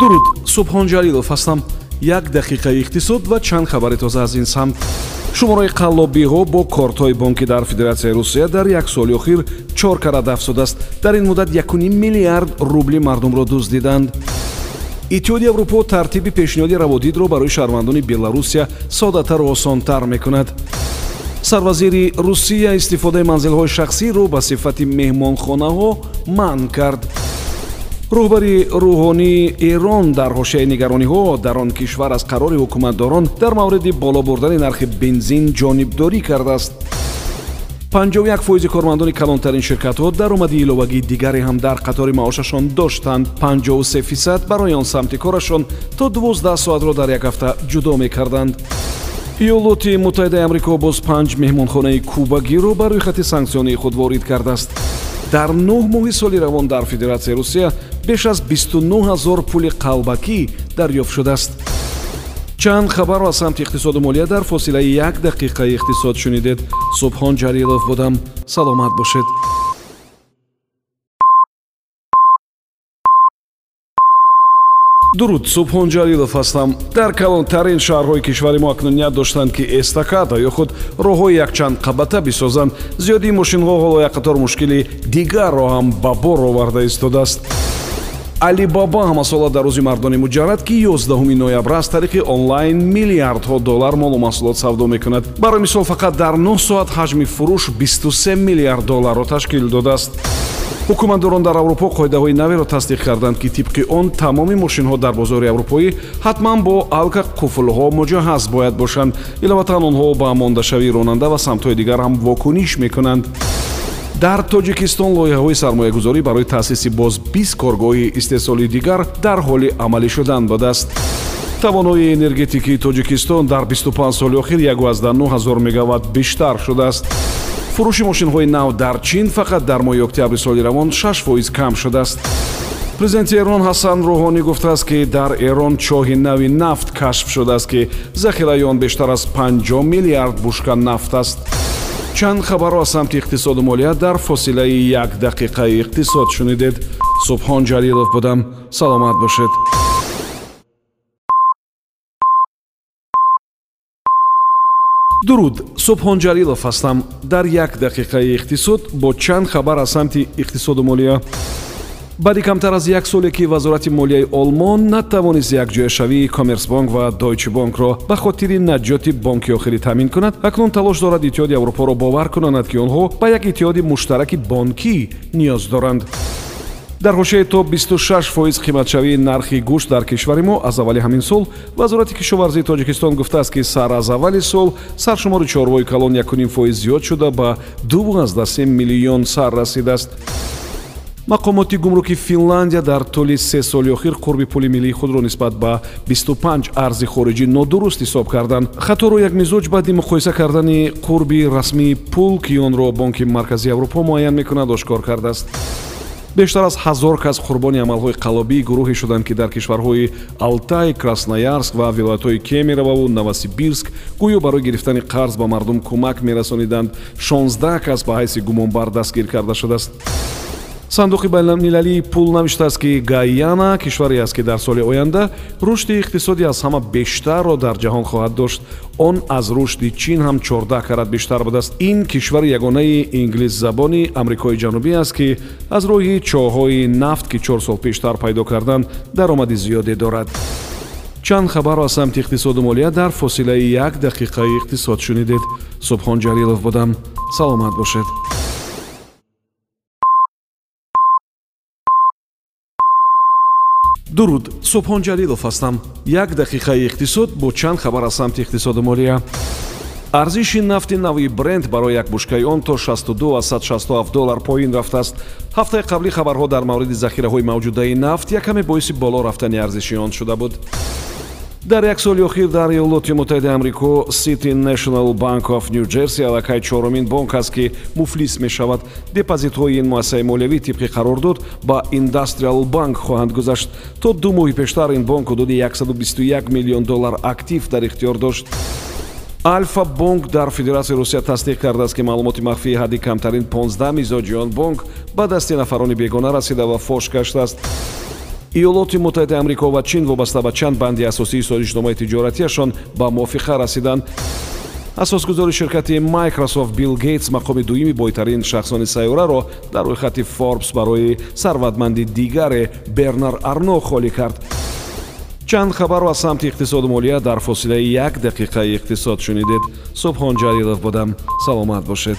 дуруд субҳон ҷалилов ҳастам. Як дақиқаи иқтисод ва чанд хабари тоза аз ин самт. Шумораи қаллобиҳо бо кортҳои бонкӣ дар федератсияи русия дар як соли охир чор карат афзудааст дар ин муддат 1 миллиард рубли мардумро дуздиданд иттиҳоди аврупо тартиби пешниҳоди раводидро барои шаҳрвандони беларусия соддатару осонтар мекунад. Сарвазири русия истифодаи манзилҳои шахсиро ба сифати меҳмонхонаҳо манъ кард роҳбари рӯҳонии эрон дар ҳошияи нигарониҳо дар он кишвар аз қарори ҳукуматдорон дар мавриди боло бурдани нархи бензин ҷонибдорӣ кардааст. 51 фоизи кормандони калонтарин ширкатҳо даромади иловагии дигаре ҳам дар қатори маошашон доштанд. 53 фисад барои он самти корашон то 12 соатро дар як ҳафта ҷудо мекарданд. Иёлоти муттаҳидаи амрико боз панҷ меҳмонхонаи кубагиро ба рӯйхати санксионии худ ворид кардааст дар нӯҳ моҳи соли равон дар федератсияи русия беш аз 29 ҳазор пули қалбакӣ дарёфт шудааст. Чанд хабарро аз самти иқтисоду молия дар фосилаи як дақиқаи иқтисод шунидед. Субҳон ҷалилов будам. Саломат бошед дуруд субҳон ҷалилов ҳастам. Дар калонтарин шаҳрҳои кишвари мо акнун ният доштанд ки эстакада ё худ роҳҳои якчанд қабата бисозанд. Зиёдии мошинҳо ҳоло як қатор мушкили дигарро ҳам ба бор оварда истодааст алибаба ҳамасола дар рӯзи мардони муҷаррад ки 11 ноябр аз тариқи онлайн миллиардҳо доллар молу маҳсулот савдо мекунад. Барои мисол фақат дар 9 соат ҳаҷми фурӯш 23 миллиард долларро ташкил додааст. Ҳукуматдорон дар аврупо қоидаҳои наверо тасдиқ карданд ки тибқи он тамоми мошинҳо дар бозори аврупоӣ ҳатман бо алка қуфлҳо муҷаҳҳаз бояд бошанд. Иловатан онҳо ба мондашавии ронанда ва самтҳои дигар ҳам вокуниш мекунанд дар тоҷикистон лоиҳаҳои сармоягузорӣ барои таъсиси боз бист коргоҳи истеҳсоли дигар дар ҳоли амалӣ шудан будааст тавоноии энергетикии тоҷикистон дар 25 соли охир 19 ҳазор мегават бештар шудааст. Фурӯши мошинҳои нав дар чин фақат дар моҳи октябри соли равон 6 фоиз кам шудааст. Президенти эрон ҳасан рӯҳонӣ гуфтааст ки дар эрон чоҳи нави нафт кашф шудааст ки захираи он бештар аз 50 миллиард бушка нафт аст чанд хабарро аз самти иқтисоду молия дар фосилаи як дақиқаи иқтисод шунидед. Субҳон ҷалилов будам. Саломат бошед. Дуруд субҳон ҷалилов ҳастам. Дар як дақиқаи иқтисод бо чанд хабар аз самти иқтисоду молия баъди камтар аз як соле ки вазорати молияи олмон натавонист якҷояшавии коммерсбонк ва дойчебонкро ба хотири наҷоти бонки охирӣ таъмин кунад. Акнун талош дорад иттиҳоди аврупоро бовар кунонад ки онҳо ба як иттиҳоди муштараки бонкӣ ниёз доранд. Дар ҳошияи то 26 фоиз қиматшавии нархи гӯшт дар кишвари мо аз аввали ҳамин сол вазорати кишоварзии тоҷикистон гуфтааст ки сар аз аввали сол саршумори чорвои калон 1 фоиз зиёд шуда ба 23 миллион сар расидааст мақомоти гумруки финландия дар тӯли се соли охир қурби пули миллии худро нисбат ба 25 арзи хориҷӣ нодуруст ҳисоб карданд. Хаторо як мизоҷ баъди муқоиса кардани қурби расмии пул ки онро бонки марказии аврупо муайян мекунад ошкор кардааст. Бештар аз ҳазор кас қурбони амалҳои қаллобии гурӯҳе шуданд ки дар кишварҳои алтай красноярск ва вилоятҳои кемерово новосибирск гӯё барои гирифтани қарз ба мардум кӯмак мерасониданд. 16 кас ба ҳайси гумонбар дастгир карда шудааст сандуқи байналмилалии пул навиштааст ки гайяна кишваре аст ки дар соли оянда рушди иқтисодӣ аз ҳама бештарро дар ҷаҳон хоҳад дошт. Он аз рушди чин ҳам 14 карат бештар будааст. Ин кишвари ягонаи инглисзабони амрикои ҷанубӣ аст ки аз роҳи чоҳҳои нафт ки чор сол пештар пайдо карданд даромади зиёде дорад. Чанд хабарро аз самти иқтисоду молия дар фосилаи як дақиқаи иқтисод шунидед субҳон ҷалилов будам. Саломат бошед дуруд субҳон ҷалилов ҳастам. Як дақиқаи иқтисод бо чанд хабар аз самти иқтисоду молия арзиши нафти нави бренд барои як бушкаи он то 62 доллар поин рафтааст. Ҳафтаи қаблӣ хабарҳо дар мавриди захираҳои мавҷудаи нафт якаме боиси боло рафтани арзиши он шуда буд дар як соли охир дар иёлоти муттаҳидаи амрико city national bank of new jersey аллакай чорумин бонк аст ки муфлис мешавад. Депозитҳои ин муассисаи молиявӣ тибқи қарордод ба industrial bank хоҳанд гузашт. То ду моҳи пештар ин бонк ҳудуди 121 миллион доллар актив дар ихтиёр дошт. Альфа бонк дар федератсияи русия тасдиқ кардааст ки маълумоти махфии ҳадди камтарин 15 мизоҷи он бонк ба дасти нафарони бегона расида ва фош гаштааст иёлоти муттаҳидаи амрико ва чин вобаста ба чанд банди асосии созишномаи тиҷоратиашон ба мувофиқа расиданд асосгузори ширкати microsoft билл гейтс мақоми дуюми бойтарин шахсони сайёраро дар рӯйхати forbes барои сарватманди дигаре бернар арно холӣ кард. Чанд хабарро аз самти иқтисоду молия дар фосилаи як дақиқаи иқтисод шунидед. Субҳон ҷалилов будам. Саломат бошед